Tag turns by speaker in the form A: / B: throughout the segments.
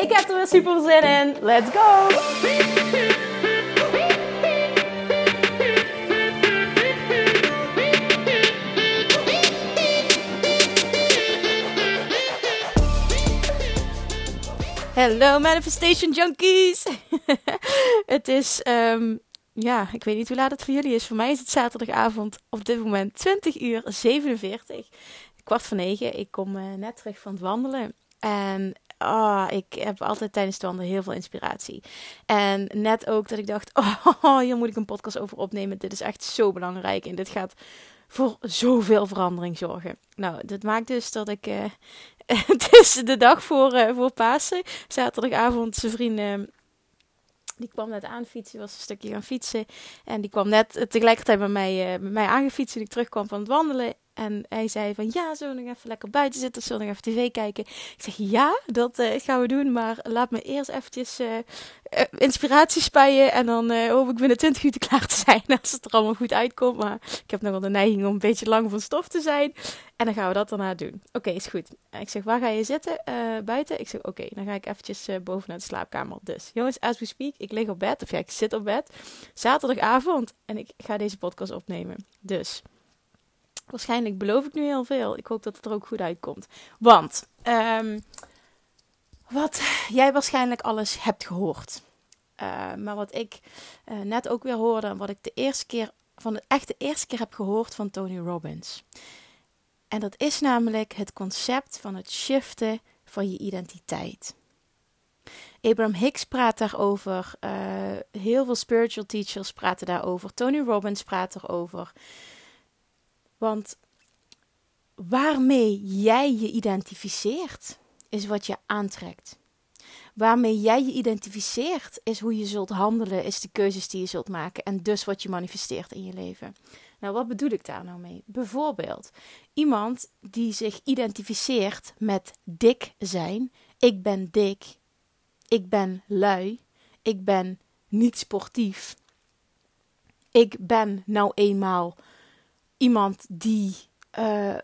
A: Ik heb er weer super zin in. Let's go! Hello Manifestation Junkies! het is, um, ja, ik weet niet hoe laat het voor jullie is. Voor mij is het zaterdagavond op dit moment 20 uur 47. Kwart voor negen. Ik kom uh, net terug van het wandelen. En oh, ik heb altijd tijdens het wandelen heel veel inspiratie. En net ook dat ik dacht, oh, hier moet ik een podcast over opnemen. Dit is echt zo belangrijk en dit gaat voor zoveel verandering zorgen. Nou, dat maakt dus dat ik, het is de dag voor, uh, voor Pasen, zaterdagavond, zijn vrienden die kwam net aan fietsen, was een stukje gaan fietsen. En die kwam net tegelijkertijd bij mij, uh, mij aangefietst ik terugkwam van het wandelen. En hij zei van ja, zullen we nog even lekker buiten zitten? Zullen we nog even tv kijken? Ik zeg ja, dat uh, gaan we doen. Maar laat me eerst eventjes uh, uh, inspiratie spuien. En dan hoop ik binnen 20 minuten klaar te zijn. Als het er allemaal goed uitkomt. Maar ik heb nog wel de neiging om een beetje lang van stof te zijn. En dan gaan we dat daarna doen. Oké, is goed. Ik zeg, waar ga je zitten? buiten? Ik zeg, oké, dan ga ik eventjes boven naar de slaapkamer. Dus, jongens, as we speak, ik lig op bed. Of ja, ik zit op bed. Zaterdagavond. En ik ga deze podcast opnemen. Dus... Waarschijnlijk beloof ik nu heel veel. Ik hoop dat het er ook goed uitkomt. Want um, wat jij waarschijnlijk alles hebt gehoord. Uh, maar wat ik uh, net ook weer hoorde. En wat ik de eerste keer van de echt de eerste keer heb gehoord van Tony Robbins. En dat is namelijk het concept van het shiften van je identiteit. Abraham Hicks praat daarover. Uh, heel veel spiritual teachers praten daarover. Tony Robbins praat erover. Want waarmee jij je identificeert, is wat je aantrekt. Waarmee jij je identificeert, is hoe je zult handelen, is de keuzes die je zult maken en dus wat je manifesteert in je leven. Nou, wat bedoel ik daar nou mee? Bijvoorbeeld iemand die zich identificeert met dik zijn. Ik ben dik. Ik ben lui. Ik ben niet sportief. Ik ben nou eenmaal iemand die uh,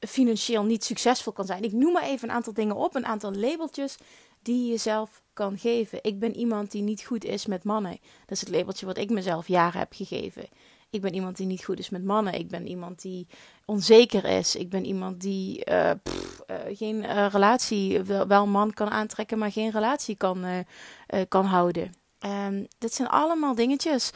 A: financieel niet succesvol kan zijn. Ik noem maar even een aantal dingen op, een aantal labeltjes die je jezelf kan geven. Ik ben iemand die niet goed is met mannen. Dat is het labeltje wat ik mezelf jaren heb gegeven. Ik ben iemand die niet goed is met mannen. Ik ben iemand die onzeker is. Ik ben iemand die uh, geen relatie, wel, wel, man kan aantrekken, maar geen relatie kan, kan houden. Um, dit zijn allemaal dingetjes.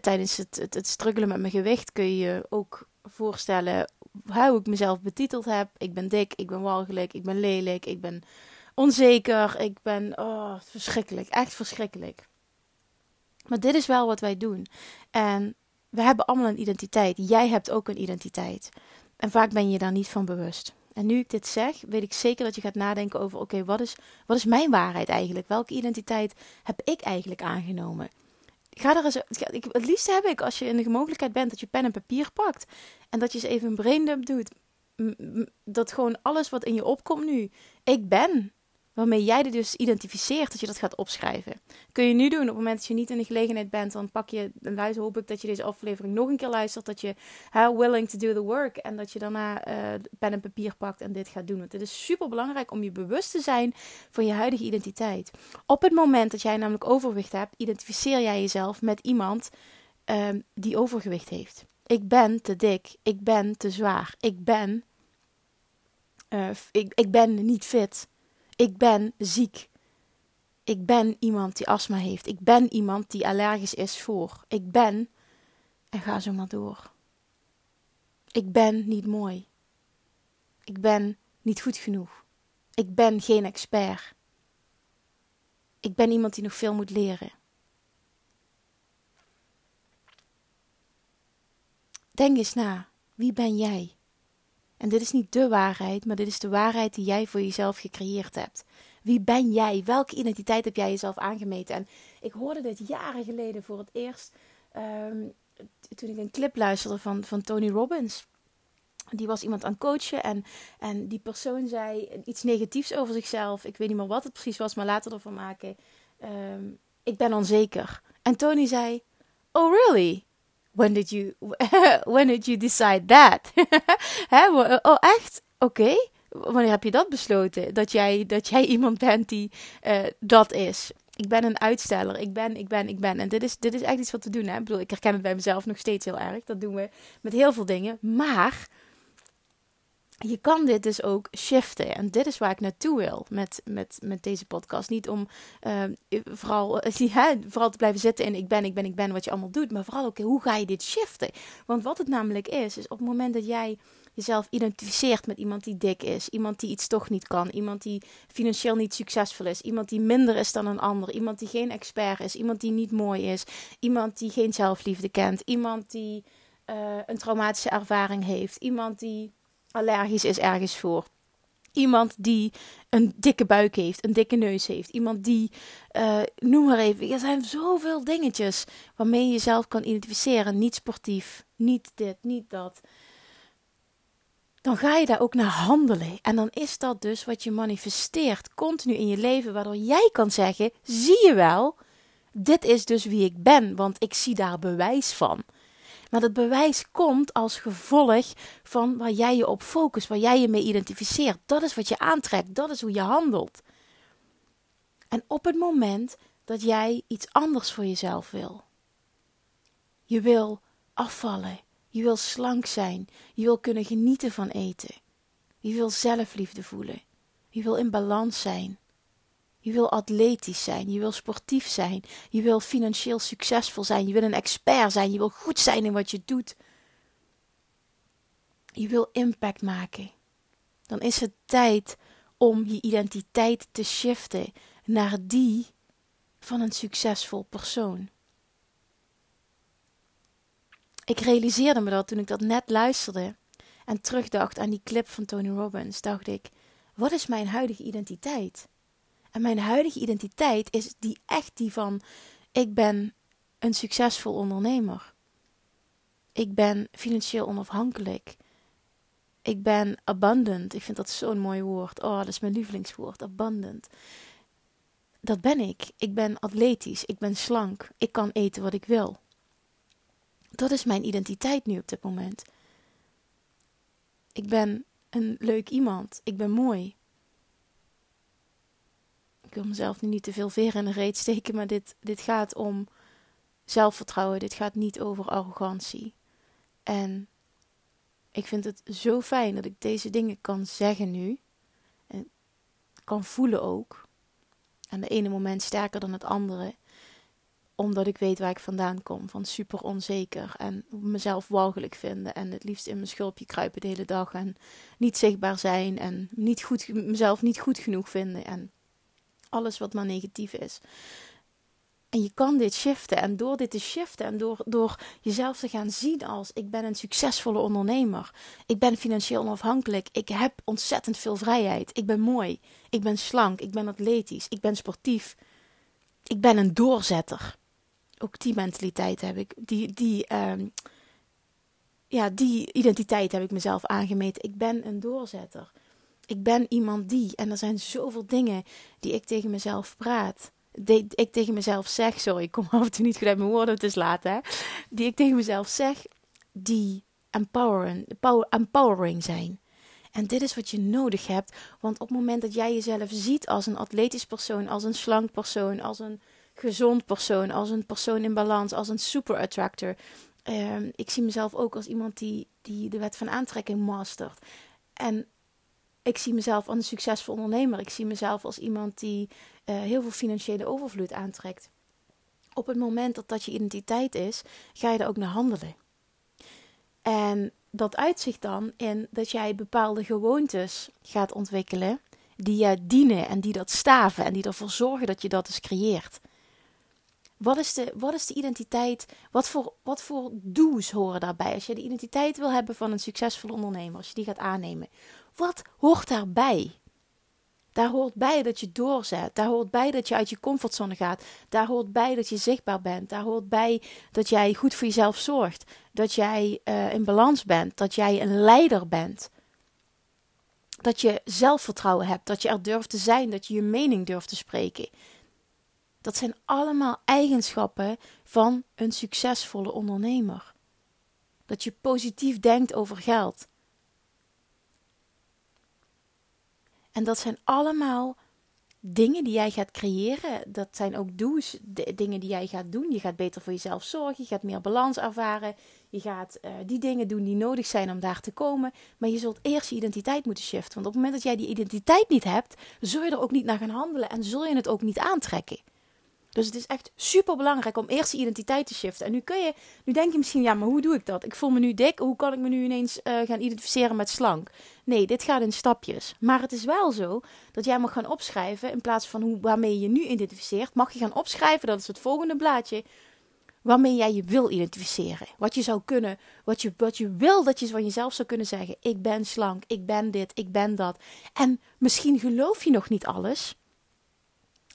A: Tijdens het, het, het, struggelen met mijn gewicht kun je je ook voorstellen hoe ik mezelf betiteld heb. Ik ben dik, ik ben walgelijk, ik ben lelijk, ik ben onzeker, ik ben oh, verschrikkelijk, echt verschrikkelijk. Maar dit is wel wat wij doen. En we hebben allemaal een identiteit. Jij hebt ook een identiteit. En vaak ben je daar niet van bewust. En nu ik dit zeg, weet ik zeker dat je gaat nadenken over: oké, wat, is, wat is mijn waarheid eigenlijk? Welke identiteit heb ik eigenlijk aangenomen? Ga er eens, ik, het liefst heb ik als je in de mogelijkheid bent dat je pen en papier pakt en dat je eens even een braindump doet. Dat gewoon alles wat in je opkomt nu, ik ben waarmee jij dit dus identificeert, dat je dat gaat opschrijven. Kun je nu doen op het moment dat je niet in de gelegenheid bent, dan pak je, dan luister, hoop ik dat je deze aflevering nog een keer luistert, dat je how willing to do the work en dat je daarna uh, pen en papier pakt en dit gaat doen. Want het is super belangrijk om je bewust te zijn van je huidige identiteit. Op het moment dat jij namelijk overgewicht hebt, identificeer jij jezelf met iemand uh, die overgewicht heeft. Ik ben te dik, ik ben te zwaar, ik ben, uh, ik, ik ben niet fit. Ik ben ziek. Ik ben iemand die astma heeft. Ik ben iemand die allergisch is voor. Ik ben. En ga zo maar door. Ik ben niet mooi. Ik ben niet goed genoeg. Ik ben geen expert. Ik ben iemand die nog veel moet leren. Denk eens na. Wie ben jij? En dit is niet de waarheid, maar dit is de waarheid die jij voor jezelf gecreëerd hebt. Wie ben jij? Welke identiteit heb jij jezelf aangemeten? En ik hoorde dit jaren geleden voor het eerst. Ehm, toen ik een clip luisterde van, van Tony Robbins. Die was iemand aan coachen en, en die persoon zei iets negatiefs over zichzelf. Ik weet niet meer wat het precies was, maar laten we ervan maken. Ehm, ik ben onzeker. En Tony zei: Oh, really? When did you, when did you decide that? oh, echt? Oké. Wanneer heb je dat besloten? Dat jij, dat jij iemand bent die uh, dat is. Ik ben een uitsteller. Ik ben, ik ben, ik ben. En dit is, dit is echt iets wat we doen. Hè? Ik bedoel, ik herken het bij mezelf nog steeds heel erg. Dat doen we met heel veel dingen. Maar je kan dit dus ook shiften. En dit is waar ik naartoe wil met, met, met deze podcast. Niet om uh, vooral, ja, vooral te blijven zitten in ik ben, ik ben, ik ben, wat je allemaal doet. Maar vooral ook, hoe ga je dit shiften? Want wat het namelijk is, is op het moment dat jij jezelf identificeert met iemand die dik is, iemand die iets toch niet kan, iemand die financieel niet succesvol is, iemand die minder is dan een ander, iemand die geen expert is, iemand die niet mooi is, iemand die geen zelfliefde kent, iemand die uh, een traumatische ervaring heeft, iemand die allergisch is ergens voor. Iemand die een dikke buik heeft, een dikke neus heeft. Iemand die, uh, noem maar even, er zijn zoveel dingetjes waarmee je jezelf kan identificeren. Niet sportief, niet dit, niet dat. Dan ga je daar ook naar handelen. En dan is dat dus wat je manifesteert continu in je leven, waardoor jij kan zeggen: zie je wel, dit is dus wie ik ben, want ik zie daar bewijs van. Maar dat bewijs komt als gevolg van waar jij je op focust, waar jij je mee identificeert. Dat is wat je aantrekt, dat is hoe je handelt. En op het moment dat jij iets anders voor jezelf wil, je wil afvallen, je wil slank zijn, je wil kunnen genieten van eten, je wil zelfliefde voelen, je wil in balans zijn, je wil atletisch zijn, je wil sportief zijn, je wil financieel succesvol zijn, je wil een expert zijn, je wil goed zijn in wat je doet. Je wil impact maken. Dan is het tijd om je identiteit te shiften naar die van een succesvol persoon. Ik realiseerde me dat toen ik dat net luisterde en terugdacht aan die clip van Tony Robbins, dacht ik: wat is mijn huidige identiteit? En mijn huidige identiteit is die echt die van ik ben een succesvol ondernemer. Ik ben financieel onafhankelijk. Ik ben abundant. Ik vind dat zo'n mooi woord. Oh, dat is mijn lievelingswoord. Abundant. Dat ben ik. Ik ben atletisch. Ik ben slank. Ik kan eten wat ik wil. Dat is mijn identiteit nu op dit moment. Ik ben een leuk iemand. Ik ben mooi ik wil mezelf nu niet te veel veren in de reet steken, maar dit, dit gaat om zelfvertrouwen. Dit gaat niet over arrogantie. En ik vind het zo fijn dat ik deze dingen kan zeggen nu. En kan voelen ook. Aan de ene moment sterker dan het andere. Omdat ik weet waar ik vandaan kom. Van super onzeker. En mezelf walgelijk vinden. En het liefst in mijn schulpje kruipen de hele dag. En niet zichtbaar zijn. En niet goed, mezelf niet goed genoeg vinden. En alles wat maar negatief is. En je kan dit shiften. En door dit te shiften en door, door jezelf te gaan zien als ik ben een succesvolle ondernemer. Ik ben financieel onafhankelijk. Ik heb ontzettend veel vrijheid. Ik ben mooi. Ik ben slank. Ik ben atletisch. Ik ben sportief. Ik ben een doorzetter. Ook die mentaliteit heb ik. Die, die, uh, ja, die identiteit heb ik mezelf aangemeten. Ik ben een doorzetter. Ik ben iemand die. En er zijn zoveel dingen die ik tegen mezelf praat. Die ik tegen mezelf zeg. Sorry, ik kom af en toe niet goed mijn woorden. Het is laat, hè. Die ik tegen mezelf zeg. Die empowering, empowering zijn. En dit is wat je nodig hebt. Want op het moment dat jij jezelf ziet als een atletisch persoon, als een slank persoon, als een gezond persoon, als een persoon in balans, als een super attractor. Ehm, ik zie mezelf ook als iemand die, die de wet van aantrekking mastert. En ik zie mezelf als een succesvol ondernemer. Ik zie mezelf als iemand die uh, heel veel financiële overvloed aantrekt. Op het moment dat dat je identiteit is, ga je er ook naar handelen. En dat uitzicht dan in dat jij bepaalde gewoontes gaat ontwikkelen die je dienen en die dat staven en die ervoor zorgen dat je dat dus creëert. Wat is, de, wat is de identiteit? Wat voor, wat voor do's horen daarbij? Als je de identiteit wil hebben van een succesvol ondernemer, als je die gaat aannemen, wat hoort daarbij? Daar hoort bij dat je doorzet. Daar hoort bij dat je uit je comfortzone gaat. Daar hoort bij dat je zichtbaar bent. Daar hoort bij dat jij goed voor jezelf zorgt. Dat jij uh, in balans bent. Dat jij een leider bent. Dat je zelfvertrouwen hebt. Dat je er durft te zijn. Dat je je mening durft te spreken. Dat zijn allemaal eigenschappen van een succesvolle ondernemer. Dat je positief denkt over geld. En dat zijn allemaal dingen die jij gaat creëren. Dat zijn ook do's, dingen die jij gaat doen. Je gaat beter voor jezelf zorgen. Je gaat meer balans ervaren. Je gaat uh, die dingen doen die nodig zijn om daar te komen. Maar je zult eerst je identiteit moeten shiften. Want op het moment dat jij die identiteit niet hebt, zul je er ook niet naar gaan handelen en zul je het ook niet aantrekken. Dus het is echt super belangrijk om eerst je identiteit te shiften. En nu kun je, nu denk je misschien, ja, maar hoe doe ik dat? Ik voel me nu dik, hoe kan ik me nu ineens uh, gaan identificeren met slank? Nee, dit gaat in stapjes. Maar het is wel zo dat jij mag gaan opschrijven, in plaats van hoe, waarmee je je nu identificeert, mag je gaan opschrijven, dat is het volgende blaadje, waarmee jij je wil identificeren. Wat je zou kunnen, wat je, wat je wil dat je van jezelf zou kunnen zeggen. Ik ben slank, ik ben dit, ik ben dat. En misschien geloof je nog niet alles.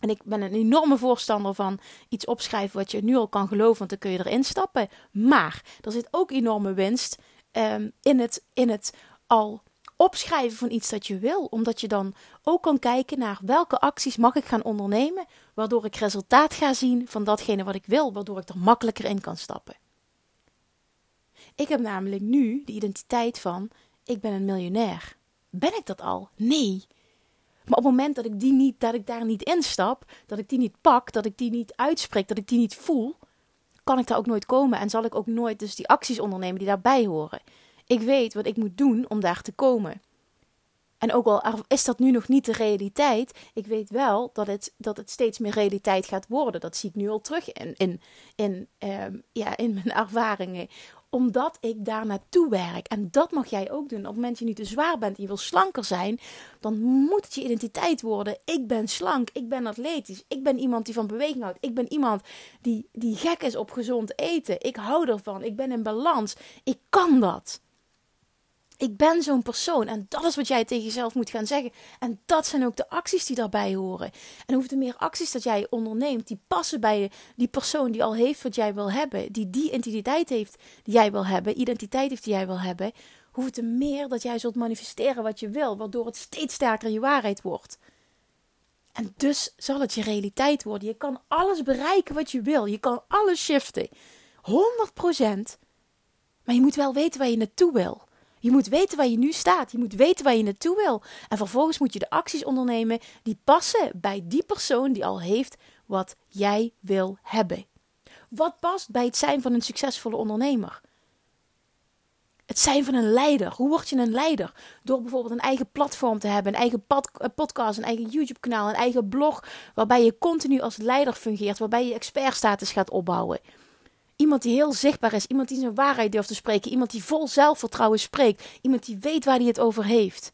A: En ik ben een enorme voorstander van iets opschrijven wat je nu al kan geloven, want dan kun je erin stappen. Maar er zit ook enorme winst um, in, het, in het al opschrijven van iets dat je wil. Omdat je dan ook kan kijken naar welke acties mag ik gaan ondernemen, waardoor ik resultaat ga zien van datgene wat ik wil, waardoor ik er makkelijker in kan stappen. Ik heb namelijk nu de identiteit van ik ben een miljonair. Ben ik dat al? Nee. Maar op het moment dat ik, die niet, dat ik daar niet instap, dat ik die niet pak, dat ik die niet uitspreek, dat ik die niet voel, kan ik daar ook nooit komen en zal ik ook nooit dus die acties ondernemen die daarbij horen. Ik weet wat ik moet doen om daar te komen. En ook al is dat nu nog niet de realiteit, ik weet wel dat het, dat het steeds meer realiteit gaat worden. Dat zie ik nu al terug in, in, in, um, ja, in mijn ervaringen omdat ik daar naartoe werk. En dat mag jij ook doen. Op het moment dat je niet te zwaar bent en je wil slanker zijn, dan moet het je identiteit worden. Ik ben slank, ik ben atletisch, ik ben iemand die van beweging houdt. Ik ben iemand die, die gek is op gezond eten. Ik hou ervan, ik ben in balans. Ik kan dat. Ik ben zo'n persoon en dat is wat jij tegen jezelf moet gaan zeggen. En dat zijn ook de acties die daarbij horen. En hoeveel meer acties dat jij onderneemt, die passen bij die persoon die al heeft wat jij wil hebben, die die identiteit heeft die jij wil hebben, identiteit heeft die jij wil hebben, hoeveel meer dat jij zult manifesteren wat je wil, waardoor het steeds sterker je waarheid wordt. En dus zal het je realiteit worden. Je kan alles bereiken wat je wil. Je kan alles shiften. 100%. Maar je moet wel weten waar je naartoe wil. Je moet weten waar je nu staat. Je moet weten waar je naartoe wil. En vervolgens moet je de acties ondernemen die passen bij die persoon die al heeft wat jij wil hebben. Wat past bij het zijn van een succesvolle ondernemer? Het zijn van een leider. Hoe word je een leider? Door bijvoorbeeld een eigen platform te hebben, een eigen eh, podcast, een eigen YouTube-kanaal, een eigen blog, waarbij je continu als leider fungeert, waarbij je expertstatus gaat opbouwen. Iemand die heel zichtbaar is, iemand die zijn waarheid durft te spreken, iemand die vol zelfvertrouwen spreekt, iemand die weet waar hij het over heeft.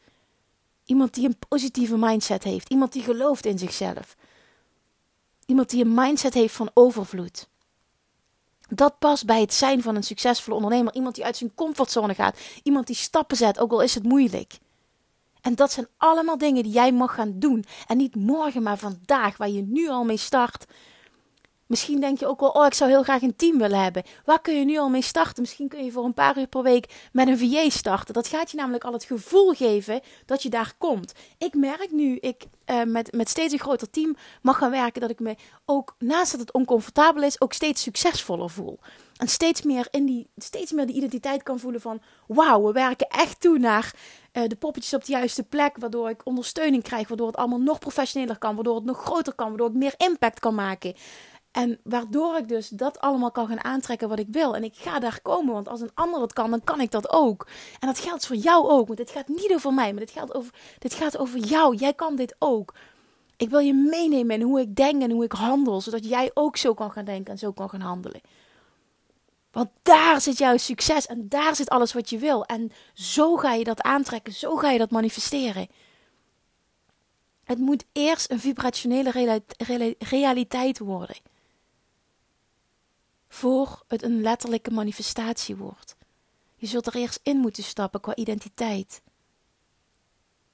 A: Iemand die een positieve mindset heeft, iemand die gelooft in zichzelf. Iemand die een mindset heeft van overvloed. Dat past bij het zijn van een succesvolle ondernemer. Iemand die uit zijn comfortzone gaat. Iemand die stappen zet, ook al is het moeilijk. En dat zijn allemaal dingen die jij mag gaan doen. En niet morgen, maar vandaag, waar je nu al mee start. Misschien denk je ook wel, oh, ik zou heel graag een team willen hebben. Waar kun je nu al mee starten? Misschien kun je voor een paar uur per week met een VA starten. Dat gaat je namelijk al het gevoel geven dat je daar komt. Ik merk nu, ik uh, met, met steeds een groter team mag gaan werken, dat ik me ook, naast dat het oncomfortabel is, ook steeds succesvoller voel. En steeds meer, in die, steeds meer die identiteit kan voelen van, wauw, we werken echt toe naar uh, de poppetjes op de juiste plek, waardoor ik ondersteuning krijg, waardoor het allemaal nog professioneler kan, waardoor het nog groter kan, waardoor ik meer impact kan maken. En waardoor ik dus dat allemaal kan gaan aantrekken wat ik wil. En ik ga daar komen, want als een ander het kan, dan kan ik dat ook. En dat geldt voor jou ook, want dit gaat niet over mij, maar dit, gaat over, dit gaat over jou. Jij kan dit ook. Ik wil je meenemen in hoe ik denk en hoe ik handel, zodat jij ook zo kan gaan denken en zo kan gaan handelen. Want daar zit jouw succes en daar zit alles wat je wil. En zo ga je dat aantrekken, zo ga je dat manifesteren. Het moet eerst een vibrationele realiteit worden voor het een letterlijke manifestatie wordt. Je zult er eerst in moeten stappen qua identiteit.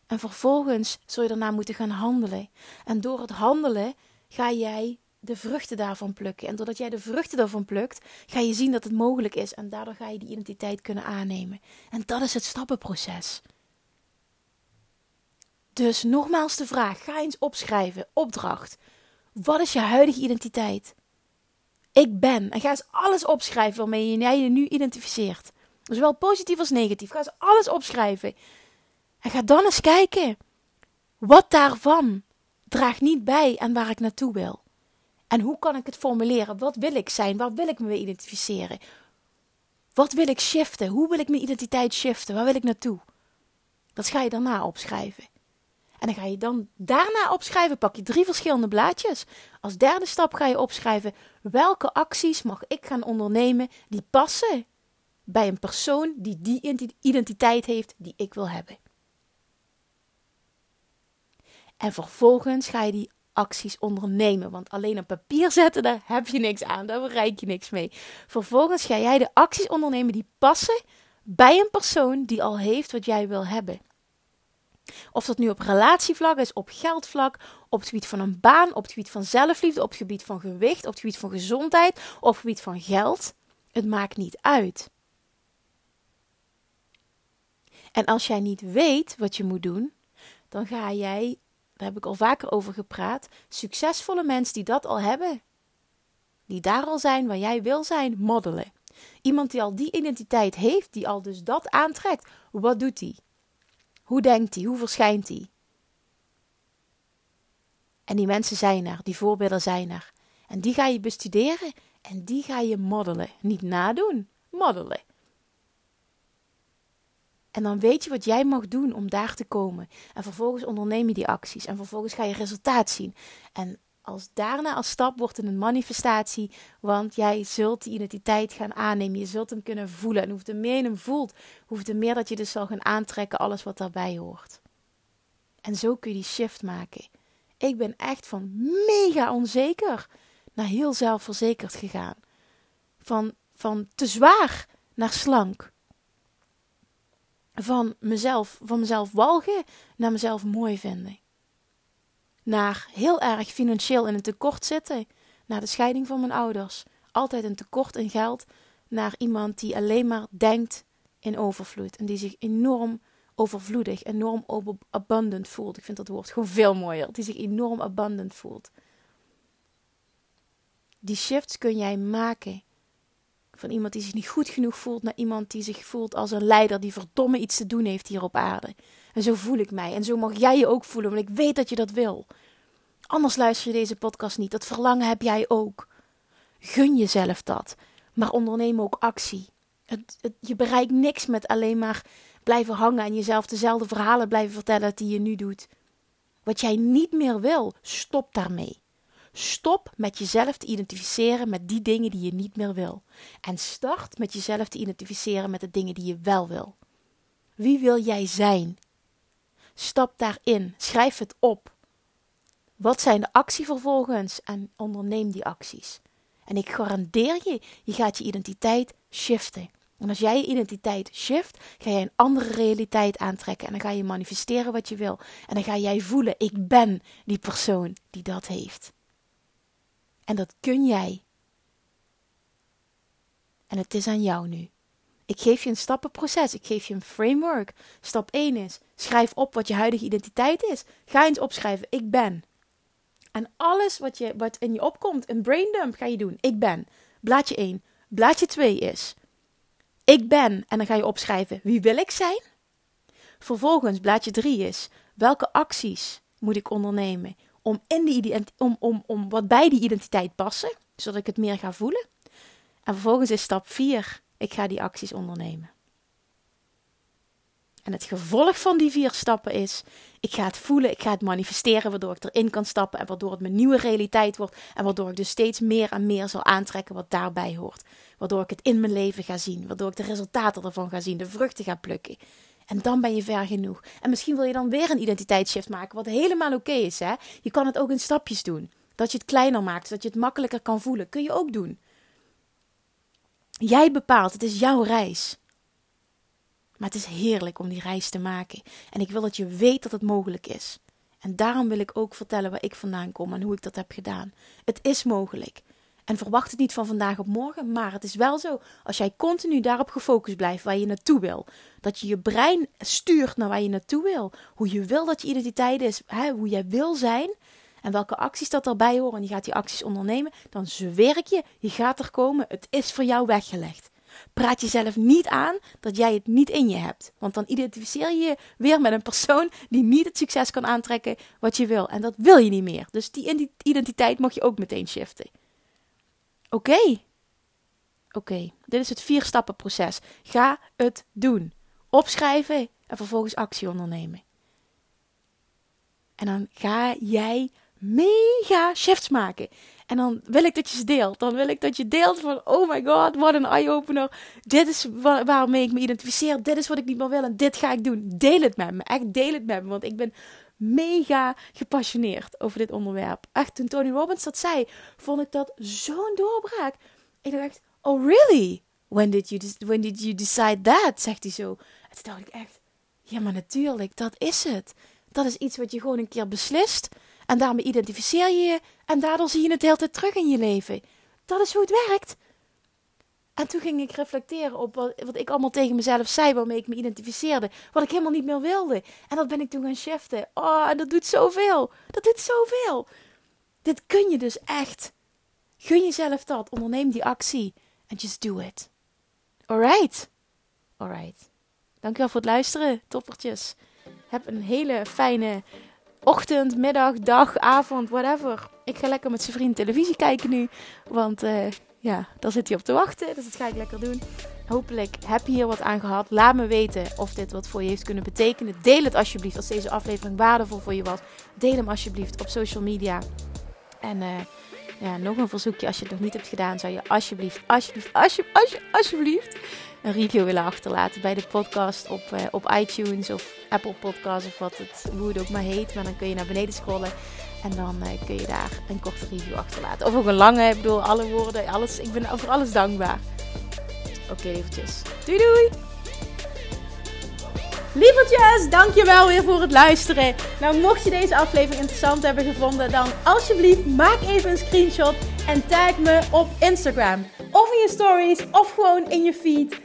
A: En vervolgens zul je daarna moeten gaan handelen. En door het handelen ga jij de vruchten daarvan plukken. En doordat jij de vruchten daarvan plukt, ga je zien dat het mogelijk is. En daardoor ga je die identiteit kunnen aannemen. En dat is het stappenproces. Dus nogmaals de vraag: ga eens opschrijven. Opdracht. Wat is je huidige identiteit? Ik ben. En ga eens alles opschrijven waarmee jij je nu identificeert. Zowel positief als negatief. Ga eens alles opschrijven. En ga dan eens kijken. Wat daarvan draagt niet bij aan waar ik naartoe wil. En hoe kan ik het formuleren? Wat wil ik zijn? Waar wil ik me identificeren? Wat wil ik shiften? Hoe wil ik mijn identiteit shiften? Waar wil ik naartoe? Dat ga je daarna opschrijven. En dan ga je dan daarna opschrijven, pak je drie verschillende blaadjes. Als derde stap ga je opschrijven welke acties mag ik gaan ondernemen die passen bij een persoon die die identiteit heeft die ik wil hebben. En vervolgens ga je die acties ondernemen. Want alleen op papier zetten, daar heb je niks aan. Daar bereik je niks mee. Vervolgens ga jij de acties ondernemen die passen bij een persoon die al heeft wat jij wil hebben. Of dat nu op relatievlak is, op geldvlak, op het gebied van een baan, op het gebied van zelfliefde, op het gebied van gewicht, op het gebied van gezondheid, op het gebied van geld. Het maakt niet uit. En als jij niet weet wat je moet doen, dan ga jij daar heb ik al vaker over gepraat, succesvolle mensen die dat al hebben, die daar al zijn waar jij wil zijn, moddelen. Iemand die al die identiteit heeft, die al dus dat aantrekt, wat doet hij? Hoe denkt hij? Hoe verschijnt hij? En die mensen zijn er, die voorbeelden zijn er. En die ga je bestuderen en die ga je moddelen. Niet nadoen, moddelen. En dan weet je wat jij mag doen om daar te komen. En vervolgens onderneem je die acties. En vervolgens ga je resultaat zien. En als daarna als stap wordt het een manifestatie. Want jij zult die identiteit gaan aannemen. Je zult hem kunnen voelen. En hoeveel meer je hem voelt, hoeveel meer dat je dus zal gaan aantrekken. Alles wat daarbij hoort. En zo kun je die shift maken. Ik ben echt van mega onzeker naar heel zelfverzekerd gegaan. Van, van te zwaar naar slank van mezelf, van mezelf walgen naar mezelf mooi vinden. Naar heel erg financieel in een tekort zitten, naar de scheiding van mijn ouders, altijd een tekort in geld, naar iemand die alleen maar denkt in overvloed en die zich enorm overvloedig, enorm abundant voelt. Ik vind dat woord gewoon veel mooier, die zich enorm abundant voelt. Die shifts kun jij maken van iemand die zich niet goed genoeg voelt naar iemand die zich voelt als een leider die verdomme iets te doen heeft hier op aarde. En zo voel ik mij. En zo mag jij je ook voelen, want ik weet dat je dat wil. Anders luister je deze podcast niet. Dat verlangen heb jij ook. Gun jezelf dat. Maar onderneem ook actie. Het, je bereikt niks met alleen maar blijven hangen en jezelf dezelfde verhalen blijven vertellen die je nu doet. Wat jij niet meer wil, stop daarmee. Stop met jezelf te identificeren met die dingen die je niet meer wil. En start met jezelf te identificeren met de dingen die je wel wil. Wie wil jij zijn? Stap daarin. Schrijf het op. Wat zijn de actievervolgens en onderneem die acties. En ik garandeer je, je gaat je identiteit shiften. En als jij je identiteit shift, ga jij een andere realiteit aantrekken. En dan ga je manifesteren wat je wil. En dan ga jij voelen, ik ben die persoon die dat heeft. En dat kun jij. En het is aan jou nu. Ik geef je een stappenproces. Ik geef je een framework. Stap 1 is: schrijf op wat je huidige identiteit is. Ga eens opschrijven: ik ben. En alles wat, je, wat in je opkomt, een braindump ga je doen. Ik ben. Blaadje 1. Blaadje 2 is: ik ben. En dan ga je opschrijven: wie wil ik zijn? Vervolgens, blaadje 3 is: welke acties moet ik ondernemen? Om, in die, om, om, om wat bij die identiteit passen, zodat ik het meer ga voelen. En vervolgens is stap 4, ik ga die acties ondernemen. En het gevolg van die vier stappen is: ik ga het voelen, ik ga het manifesteren, waardoor ik erin kan stappen en waardoor het mijn nieuwe realiteit wordt. En waardoor ik dus steeds meer en meer zal aantrekken wat daarbij hoort. Waardoor ik het in mijn leven ga zien, waardoor ik de resultaten ervan ga zien, de vruchten ga plukken. En dan ben je ver genoeg. En misschien wil je dan weer een identiteitsshift maken, wat helemaal oké is. Hè? Je kan het ook in stapjes doen. Dat je het kleiner maakt, zodat je het makkelijker kan voelen. Kun je ook doen. Jij bepaalt, het is jouw reis. Maar het is heerlijk om die reis te maken. En ik wil dat je weet dat het mogelijk is. En daarom wil ik ook vertellen waar ik vandaan kom en hoe ik dat heb gedaan. Het is mogelijk. En verwacht het niet van vandaag op morgen, maar het is wel zo. Als jij continu daarop gefocust blijft waar je naartoe wil, dat je je brein stuurt naar waar je naartoe wil, hoe je wil dat je identiteit is, hè, hoe jij wil zijn en welke acties dat erbij horen, en je gaat die acties ondernemen, dan zweer ik je, je gaat er komen. Het is voor jou weggelegd. Praat jezelf niet aan dat jij het niet in je hebt. Want dan identificeer je je weer met een persoon die niet het succes kan aantrekken wat je wil. En dat wil je niet meer. Dus die identiteit mag je ook meteen shiften. Oké. Oké, dit is het vier stappen proces. Ga het doen. Opschrijven en vervolgens actie ondernemen. En dan ga jij mega shifts maken. En dan wil ik dat je ze deelt. Dan wil ik dat je deelt van, oh my god, wat een eye-opener. Dit is waar, waarmee ik me identificeer. Dit is wat ik niet meer wil en dit ga ik doen. Deel het met me. Echt deel het met me. Want ik ben mega gepassioneerd over dit onderwerp. Echt, toen Tony Robbins dat zei, vond ik dat zo'n doorbraak. Ik dacht, oh really? When did you, when did you decide that? Zegt hij zo. En toen dacht ik echt, ja maar natuurlijk, dat is het. Dat is iets wat je gewoon een keer beslist. En daarmee identificeer je je. En daardoor zie je het de hele tijd terug in je leven. Dat is hoe het werkt. En toen ging ik reflecteren op wat, ik allemaal tegen mezelf zei, waarmee ik me identificeerde. Wat ik helemaal niet meer wilde. En dat ben ik toen gaan shiften. Oh, en dat doet zoveel. Dat doet zoveel. Dit kun je dus echt. Gun jezelf dat. Onderneem die actie. En just do it. Alright. Alright. Dankjewel voor het luisteren, toppertjes. Heb een hele fijne ochtend, middag, dag, avond, whatever. Ik ga lekker met zijn vriend televisie kijken nu. Want uh, ja, daar zit hij op te wachten. Dus dat ga ik lekker doen. Hopelijk heb je hier wat aan gehad. Laat me weten of dit wat voor je heeft kunnen betekenen. Deel het alsjeblieft als deze aflevering waardevol voor je was. Deel hem alsjeblieft op social media. En uh, ja, nog een verzoekje. Als je het nog niet hebt gedaan, zou je alsjeblieft, alsjeblieft, alsjeblieft, alsjeblieft, alsjeblieft een review willen achterlaten bij de podcast op, uh, op iTunes of Apple Podcasts of wat het, hoe het ook maar heet. Maar dan kun je naar beneden scrollen en dan uh, kun je daar een korte review achterlaten. Of ook een lange, ik bedoel, alle woorden, alles. Ik ben over alles dankbaar. Oké, okay, eventjes. Doei doei! Lievertjes, dankjewel weer voor het luisteren. Nou, mocht je deze aflevering interessant hebben gevonden, dan alsjeblieft maak even een screenshot en tag me op Instagram. Of in je stories, of gewoon in je feed.